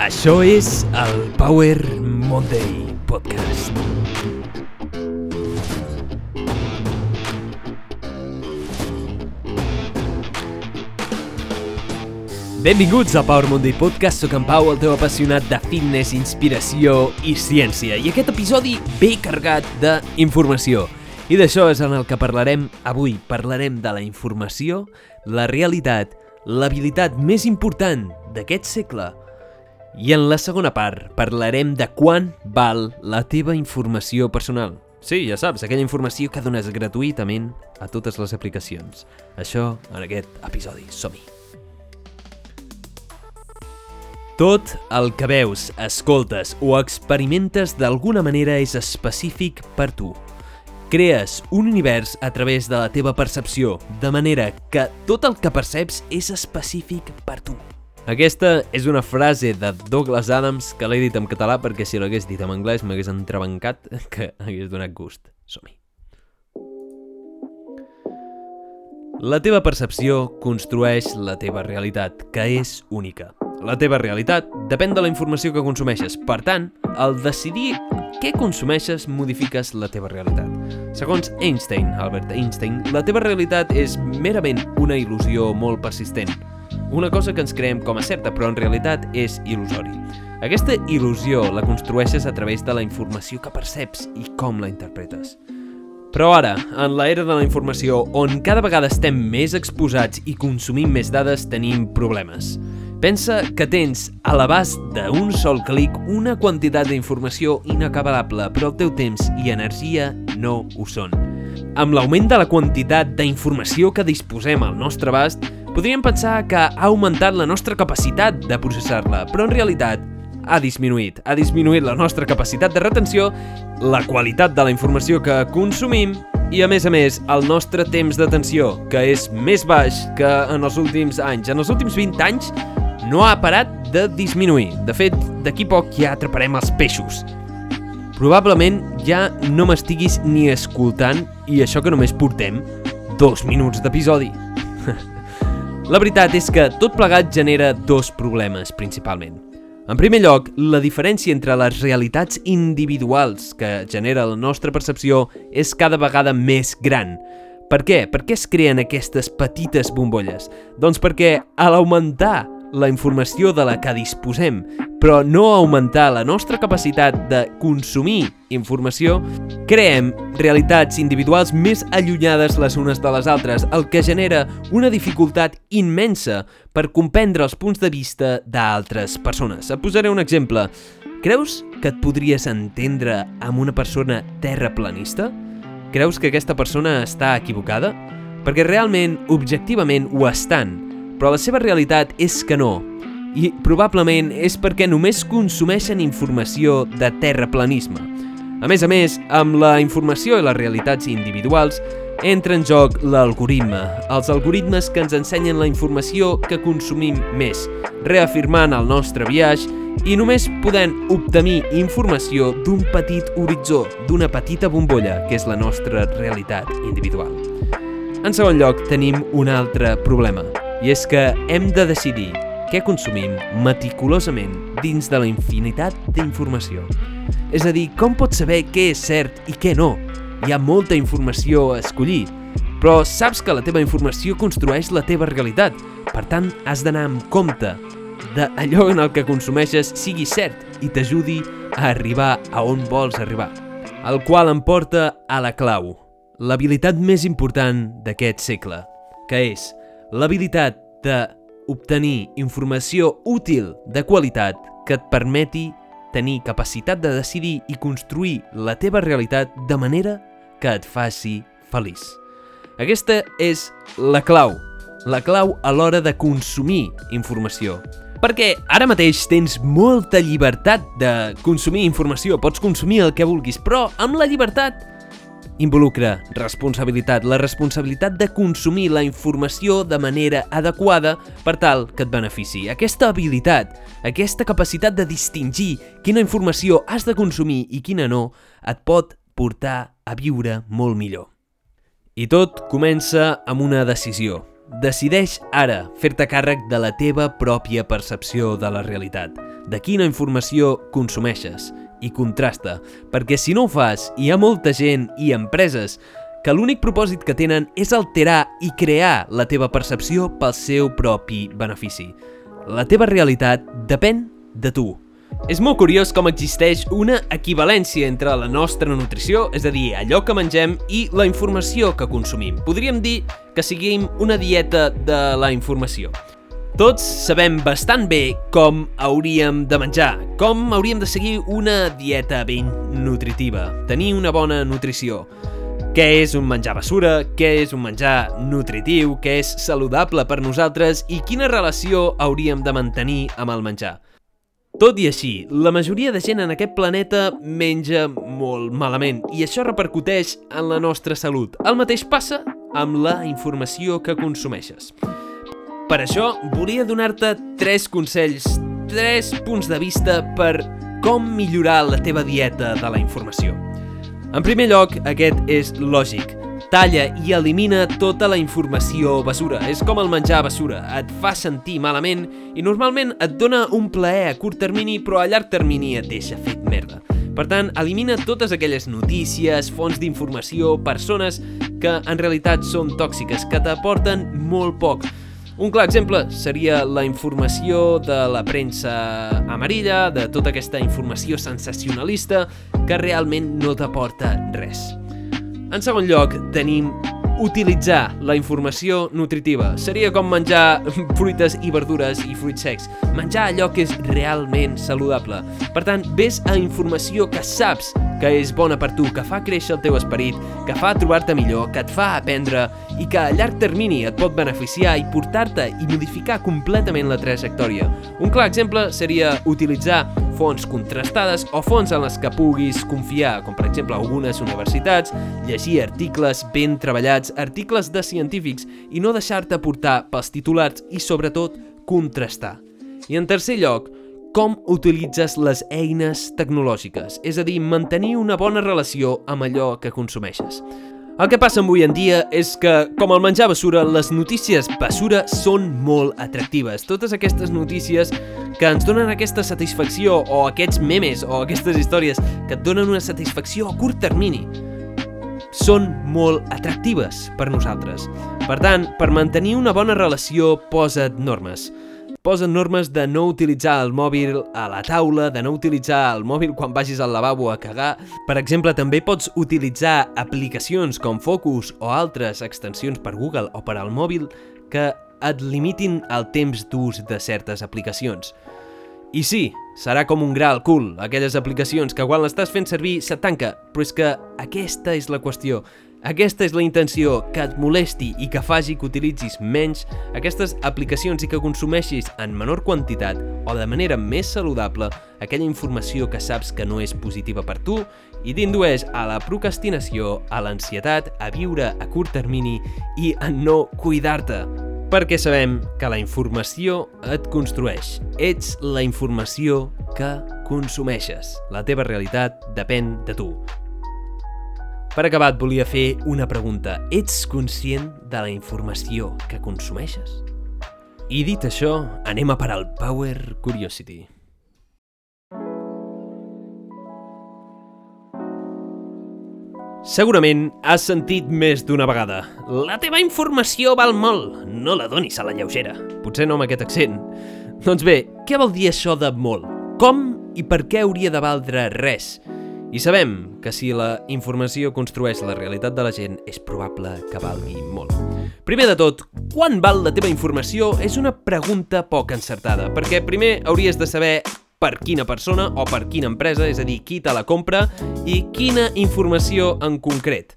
Això és el Power Monday Podcast. Benvinguts al Power Monday Podcast, sóc en Pau, el teu apassionat de fitness, inspiració i ciència. I aquest episodi ve carregat d'informació. I d'això és en el que parlarem avui. Parlarem de la informació, la realitat, l'habilitat més important d'aquest segle. I en la segona part parlarem de quan val la teva informació personal. Sí, ja saps, aquella informació que dones gratuïtament a totes les aplicacions. Això en aquest episodi. Som-hi! Tot el que veus, escoltes o experimentes d'alguna manera és específic per tu. Crees un univers a través de la teva percepció, de manera que tot el que perceps és específic per tu. Aquesta és una frase de Douglas Adams que l'he dit en català perquè si l'hagués dit en anglès m'hagués entrebancat que hagués donat gust. Som-hi. La teva percepció construeix la teva realitat, que és única. La teva realitat depèn de la informació que consumeixes. Per tant, al decidir què consumeixes, modifiques la teva realitat. Segons Einstein, Albert Einstein, la teva realitat és merament una il·lusió molt persistent. Una cosa que ens creem com a certa, però en realitat és il·lusori. Aquesta il·lusió la construeixes a través de la informació que perceps i com la interpretes. Però ara, en l'era de la informació, on cada vegada estem més exposats i consumim més dades, tenim problemes. Pensa que tens a l'abast d'un sol clic una quantitat d'informació inacabable, però el teu temps i energia no ho són. Amb l'augment de la quantitat d'informació que disposem al nostre abast, podríem pensar que ha augmentat la nostra capacitat de processar-la, però en realitat ha disminuït. Ha disminuït la nostra capacitat de retenció, la qualitat de la informació que consumim i, a més a més, el nostre temps d'atenció, que és més baix que en els últims anys. En els últims 20 anys no ha parat de disminuir. De fet, d'aquí poc ja atraparem els peixos. Probablement ja no m'estiguis ni escoltant i això que només portem dos minuts d'episodi. La veritat és que tot plegat genera dos problemes, principalment. En primer lloc, la diferència entre les realitats individuals que genera la nostra percepció és cada vegada més gran. Per què? Per què es creen aquestes petites bombolles? Doncs perquè, a l'augmentar la informació de la que disposem, però no augmentar la nostra capacitat de consumir informació, creem realitats individuals més allunyades les unes de les altres, el que genera una dificultat immensa per comprendre els punts de vista d'altres persones. Et posaré un exemple. Creus que et podries entendre amb una persona terraplanista? Creus que aquesta persona està equivocada? Perquè realment, objectivament, ho estan, però la seva realitat és que no. I probablement és perquè només consumeixen informació de terraplanisme. A més a més, amb la informació i les realitats individuals, entra en joc l'algoritme, els algoritmes que ens ensenyen la informació que consumim més, reafirmant el nostre viatge i només podent obtenir informació d'un petit horitzó, d'una petita bombolla, que és la nostra realitat individual. En segon lloc, tenim un altre problema, i és que hem de decidir què consumim meticulosament dins de la infinitat d'informació. És a dir, com pots saber què és cert i què no? Hi ha molta informació a escollir, però saps que la teva informació construeix la teva realitat. Per tant, has d'anar amb compte de allò en el que consumeixes sigui cert i t'ajudi a arribar a on vols arribar. El qual em porta a la clau, l'habilitat més important d'aquest segle, que és l'habilitat d'obtenir informació útil de qualitat que et permeti tenir capacitat de decidir i construir la teva realitat de manera que et faci feliç. Aquesta és la clau, la clau a l'hora de consumir informació. Perquè ara mateix tens molta llibertat de consumir informació, pots consumir el que vulguis, però amb la llibertat involucra responsabilitat, la responsabilitat de consumir la informació de manera adequada per tal que et benefici. Aquesta habilitat, aquesta capacitat de distingir quina informació has de consumir i quina no, et pot portar a viure molt millor. I tot comença amb una decisió. Decideix ara fer-te càrrec de la teva pròpia percepció de la realitat. de quina informació consumeixes i contrasta, perquè si no ho fas, hi ha molta gent i empreses que l'únic propòsit que tenen és alterar i crear la teva percepció pel seu propi benefici. La teva realitat depèn de tu. És molt curiós com existeix una equivalència entre la nostra nutrició, és a dir, allò que mengem, i la informació que consumim. Podríem dir que siguem una dieta de la informació. Tots sabem bastant bé com hauríem de menjar, com hauríem de seguir una dieta ben nutritiva, tenir una bona nutrició. Què és un menjar basura, què és un menjar nutritiu, què és saludable per nosaltres i quina relació hauríem de mantenir amb el menjar. Tot i així, la majoria de gent en aquest planeta menja molt malament i això repercuteix en la nostra salut. El mateix passa amb la informació que consumeixes. Per això, volia donar-te tres consells, tres punts de vista per com millorar la teva dieta de la informació. En primer lloc, aquest és lògic. Talla i elimina tota la informació basura. És com el menjar basura. Et fa sentir malament i normalment et dona un plaer a curt termini però a llarg termini et deixa fet merda. Per tant, elimina totes aquelles notícies, fonts d'informació, persones que en realitat són tòxiques, que t'aporten molt poc. Un clar exemple seria la informació de la premsa amarilla, de tota aquesta informació sensacionalista que realment no t'aporta res. En segon lloc, tenim utilitzar la informació nutritiva. Seria com menjar fruites i verdures i fruits secs. Menjar allò que és realment saludable. Per tant, ves a informació que saps que és bona per tu, que fa créixer el teu esperit, que fa trobar-te millor, que et fa aprendre i que a llarg termini et pot beneficiar i portar-te i modificar completament la trajectòria. Un clar exemple seria utilitzar fonts contrastades o fonts en les que puguis confiar, com per exemple algunes universitats, llegir articles ben treballats, articles de científics i no deixar-te portar pels titulars i sobretot contrastar. I en tercer lloc, com utilitzes les eines tecnològiques, és a dir, mantenir una bona relació amb allò que consumeixes. El que passa avui en dia és que, com el menjar basura, les notícies basura són molt atractives. Totes aquestes notícies que ens donen aquesta satisfacció, o aquests memes, o aquestes històries que et donen una satisfacció a curt termini, són molt atractives per nosaltres. Per tant, per mantenir una bona relació, posa't normes posen normes de no utilitzar el mòbil a la taula, de no utilitzar el mòbil quan vagis al lavabo a cagar. Per exemple, també pots utilitzar aplicacions com Focus o altres extensions per Google o per al mòbil que et limitin el temps d'ús de certes aplicacions. I sí, serà com un gra al cul, aquelles aplicacions que quan l'estàs fent servir se tanca, però és que aquesta és la qüestió. Aquesta és la intenció, que et molesti i que faci que utilitzis menys aquestes aplicacions i que consumeixis en menor quantitat o de manera més saludable aquella informació que saps que no és positiva per tu i t'indueix a la procrastinació, a l'ansietat, a viure a curt termini i a no cuidar-te. Perquè sabem que la informació et construeix. Ets la informació que consumeixes. La teva realitat depèn de tu. Per acabar, et volia fer una pregunta. Ets conscient de la informació que consumeixes? I dit això, anem a parar el Power Curiosity. Segurament has sentit més d'una vegada. La teva informació val molt, no la donis a la lleugera. Potser no amb aquest accent. Doncs bé, què vol dir això de molt? Com i per què hauria de valdre res? I sabem que si la informació construeix la realitat de la gent, és probable que valgui molt. Primer de tot, quan val la teva informació és una pregunta poc encertada, perquè primer hauries de saber per quina persona o per quina empresa, és a dir, qui te la compra i quina informació en concret.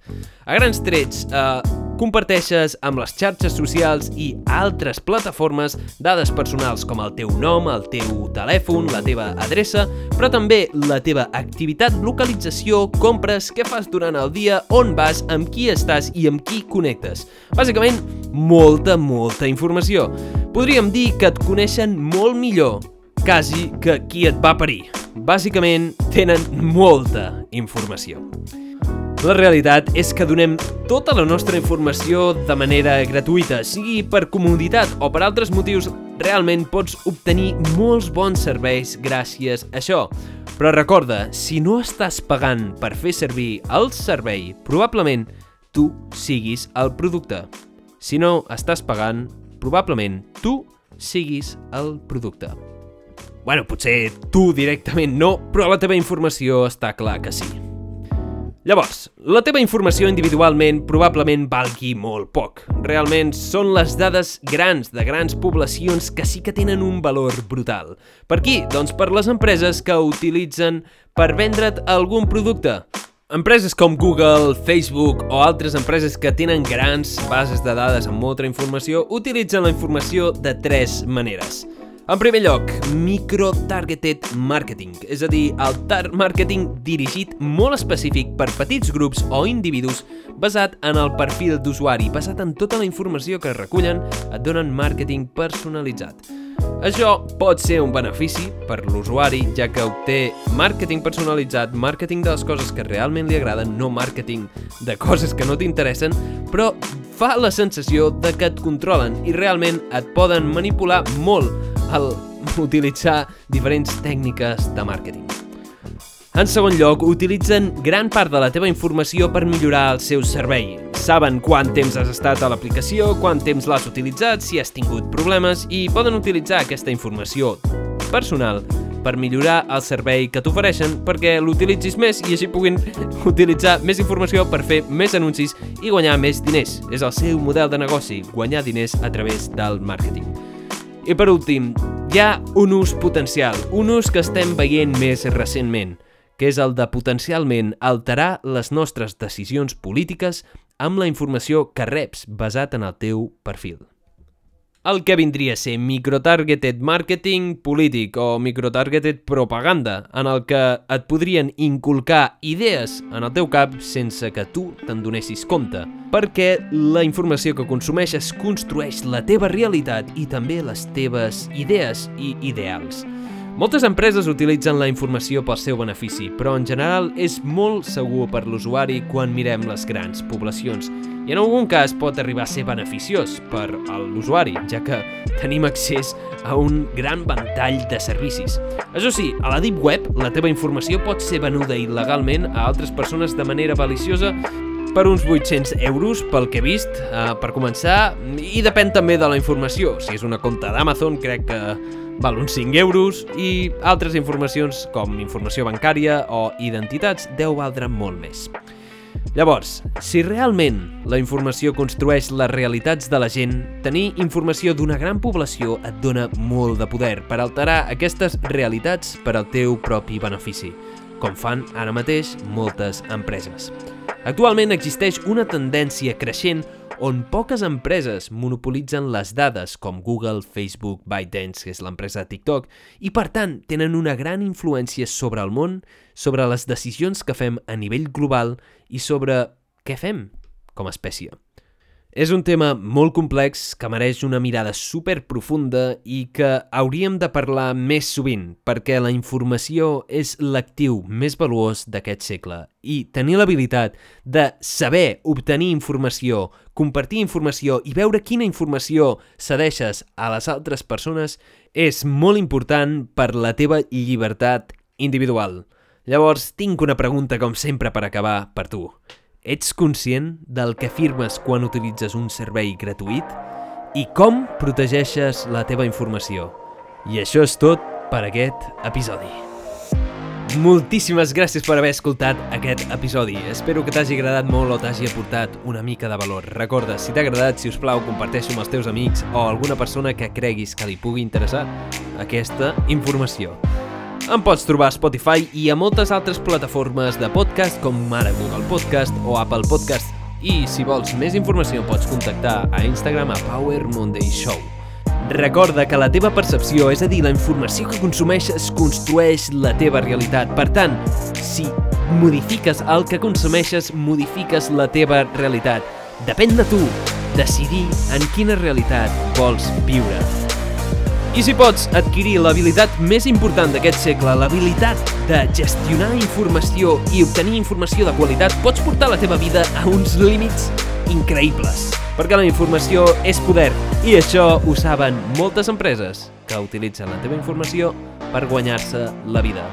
A grans trets, eh, comparteixes amb les xarxes socials i altres plataformes dades personals com el teu nom, el teu telèfon, la teva adreça, però també la teva activitat, localització, compres, què fas durant el dia, on vas, amb qui estàs i amb qui connectes. Bàsicament, molta, molta informació. Podríem dir que et coneixen molt millor, quasi que qui et va parir. Bàsicament, tenen molta informació. La realitat és que donem tota la nostra informació de manera gratuïta, sigui per comoditat o per altres motius realment pots obtenir molts bons serveis gràcies a això. Però recorda, si no estàs pagant per fer servir el servei, probablement tu siguis el producte. Si no estàs pagant, probablement tu siguis el producte. Bueno, potser tu directament no, però la teva informació està clar que sí. Llavors, la teva informació individualment probablement valgui molt poc. Realment són les dades grans de grans poblacions que sí que tenen un valor brutal. Per qui? Doncs per les empreses que utilitzen per vendre't algun producte. Empreses com Google, Facebook o altres empreses que tenen grans bases de dades amb molta informació utilitzen la informació de tres maneres. En primer lloc, micro-targeted marketing, és a dir, el tar marketing dirigit molt específic per petits grups o individus basat en el perfil d'usuari, basat en tota la informació que recullen, et donen màrqueting personalitzat. Això pot ser un benefici per l'usuari, ja que obté màrqueting personalitzat, màrqueting de les coses que realment li agraden, no màrqueting de coses que no t'interessen, però fa la sensació de que et controlen i realment et poden manipular molt al utilitzar diferents tècniques de màrqueting. En segon lloc, utilitzen gran part de la teva informació per millorar el seu servei. Saben quant temps has estat a l'aplicació, quant temps l'has utilitzat, si has tingut problemes i poden utilitzar aquesta informació personal per millorar el servei que t'ofereixen perquè l'utilitzis més i així puguin utilitzar més informació per fer més anuncis i guanyar més diners. És el seu model de negoci, guanyar diners a través del màrqueting. I per últim, hi ha un ús potencial, un ús que estem veient més recentment, que és el de potencialment alterar les nostres decisions polítiques amb la informació que reps basat en el teu perfil el que vindria a ser microtargeted marketing polític o microtargeted propaganda, en el que et podrien inculcar idees en el teu cap sense que tu te'n donessis compte, perquè la informació que consumeixes construeix la teva realitat i també les teves idees i ideals. Moltes empreses utilitzen la informació pel seu benefici, però en general és molt segur per l'usuari quan mirem les grans poblacions i en algun cas pot arribar a ser beneficiós per a l'usuari, ja que tenim accés a un gran ventall de servicis. Això sí, a la Deep Web la teva informació pot ser venuda il·legalment a altres persones de manera maliciosa per uns 800 euros, pel que he vist, eh, per començar, i depèn també de la informació. Si és una compta d'Amazon, crec que val uns 5 euros, i altres informacions, com informació bancària o identitats, deu valdre molt més. Llavors, si realment la informació construeix les realitats de la gent, tenir informació d'una gran població et dona molt de poder per alterar aquestes realitats per al teu propi benefici, com fan ara mateix moltes empreses. Actualment existeix una tendència creixent on poques empreses monopolitzen les dades com Google, Facebook, ByteDance, que és l'empresa de TikTok, i per tant tenen una gran influència sobre el món, sobre les decisions que fem a nivell global i sobre què fem com a espècie. És un tema molt complex que mereix una mirada super profunda i que hauríem de parlar més sovint perquè la informació és l'actiu més valuós d'aquest segle i tenir l'habilitat de saber obtenir informació, compartir informació i veure quina informació cedeixes a les altres persones és molt important per la teva llibertat individual. Llavors, tinc una pregunta com sempre per acabar per tu. Ets conscient del que firmes quan utilitzes un servei gratuït? I com protegeixes la teva informació? I això és tot per aquest episodi. Moltíssimes gràcies per haver escoltat aquest episodi. Espero que t'hagi agradat molt o t'hagi aportat una mica de valor. Recorda, si t'ha agradat, si us plau, comparteix amb els teus amics o alguna persona que creguis que li pugui interessar aquesta informació. Em pots trobar a Spotify i a moltes altres plataformes de podcast com ara Google Podcast o Apple Podcast. I si vols més informació pots contactar a Instagram a Power Monday Show. Recorda que la teva percepció, és a dir, la informació que consumeixes, construeix la teva realitat. Per tant, si modifiques el que consumeixes, modifiques la teva realitat. Depèn de tu decidir en quina realitat vols viure. I si pots adquirir l'habilitat més important d'aquest segle, l'habilitat de gestionar informació i obtenir informació de qualitat, pots portar la teva vida a uns límits increïbles. perquè la informació és poder i això ho saben moltes empreses que utilitzen la teva informació per guanyar-se la vida.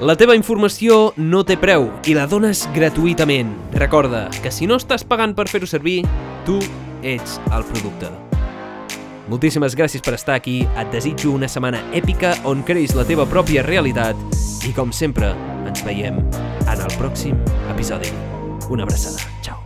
La teva informació no té preu i la dones gratuïtament. Recorda que si no estàs pagant per fer-ho servir, tu ets el producte. Moltíssimes gràcies per estar aquí, et desitjo una setmana èpica on creïs la teva pròpia realitat i com sempre ens veiem en el pròxim episodi. Una abraçada. Ciao.